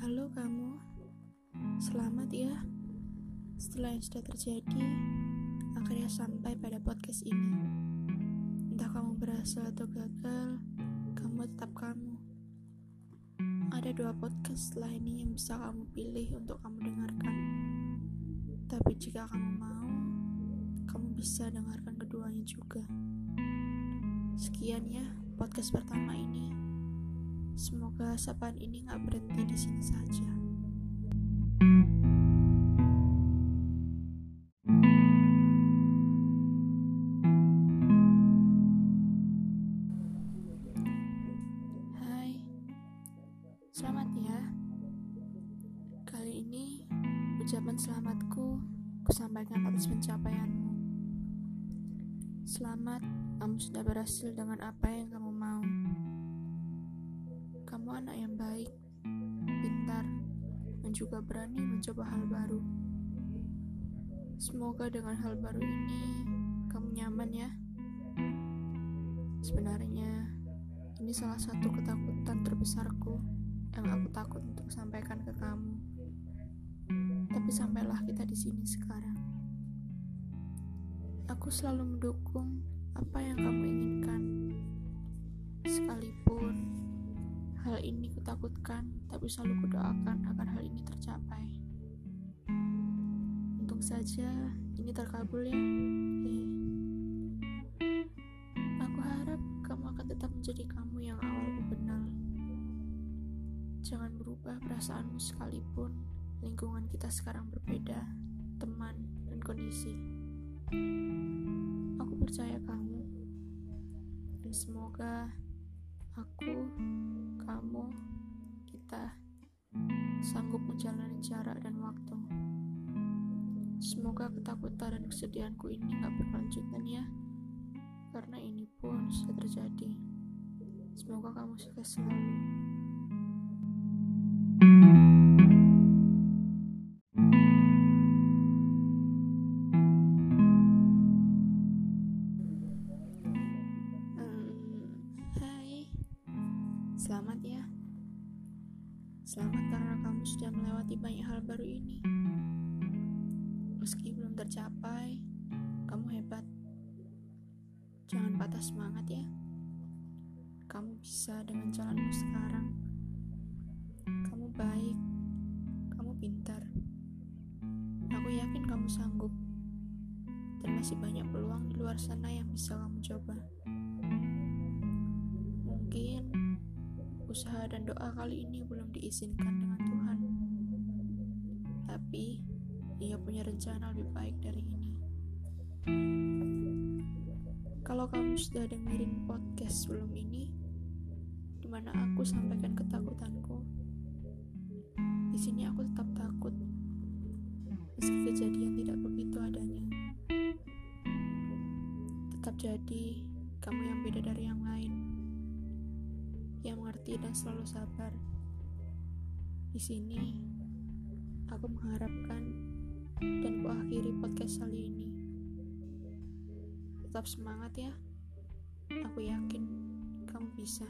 Halo kamu, selamat ya. Setelah yang sudah terjadi, akhirnya sampai pada podcast ini. Entah kamu berhasil atau gagal, kamu tetap kamu. Ada dua podcast setelah ini yang bisa kamu pilih untuk kamu dengarkan. Tapi jika kamu mau, kamu bisa dengarkan keduanya juga. Sekian ya podcast pertama ini. Semoga sapaan ini gak berhenti di sini saja. Hai, selamat ya. Kali ini ucapan selamatku kusampaikan atas pencapaianmu. Selamat, kamu sudah berhasil dengan apa yang kamu. Kamu anak yang baik, pintar, dan juga berani mencoba hal baru. Semoga dengan hal baru ini kamu nyaman ya. Sebenarnya ini salah satu ketakutan terbesarku yang aku takut untuk sampaikan ke kamu. Tapi sampailah kita di sini sekarang. Aku selalu mendukung apa yang kamu inginkan. Sekalipun hal ini kutakutkan, tapi selalu kudoakan agar hal ini tercapai. Untung saja ini terkabul ya. Aku harap kamu akan tetap menjadi kamu yang awalku kenal. Jangan berubah perasaanmu sekalipun lingkungan kita sekarang berbeda, teman, dan kondisi. Aku percaya kamu, dan semoga aku, sanggup menjalani jarak dan waktu. Semoga ketakutan dan kesedihanku ini gak berkelanjutan ya, karena ini pun sudah terjadi. Semoga kamu sukses selalu. Hmm, hai, selamat ya. Selamat karena kamu sudah melewati banyak hal baru ini. Meski belum tercapai, kamu hebat. Jangan patah semangat ya. Kamu bisa dengan jalanmu sekarang. Kamu baik, kamu pintar. Aku yakin kamu sanggup. Dan masih banyak peluang di luar sana yang bisa kamu coba. Usaha dan doa kali ini belum diizinkan dengan Tuhan. Tapi dia punya rencana lebih baik dari ini. Kalau kamu sudah dengerin podcast sebelum ini, di mana aku sampaikan ketakutanku, di sini aku tetap takut, meski kejadian tidak begitu adanya. Tetap jadi kamu yang beda dari yang lain, dan selalu sabar. Di sini, aku mengharapkan dan kuakhiri podcast kali ini. Tetap semangat ya. Aku yakin kamu bisa.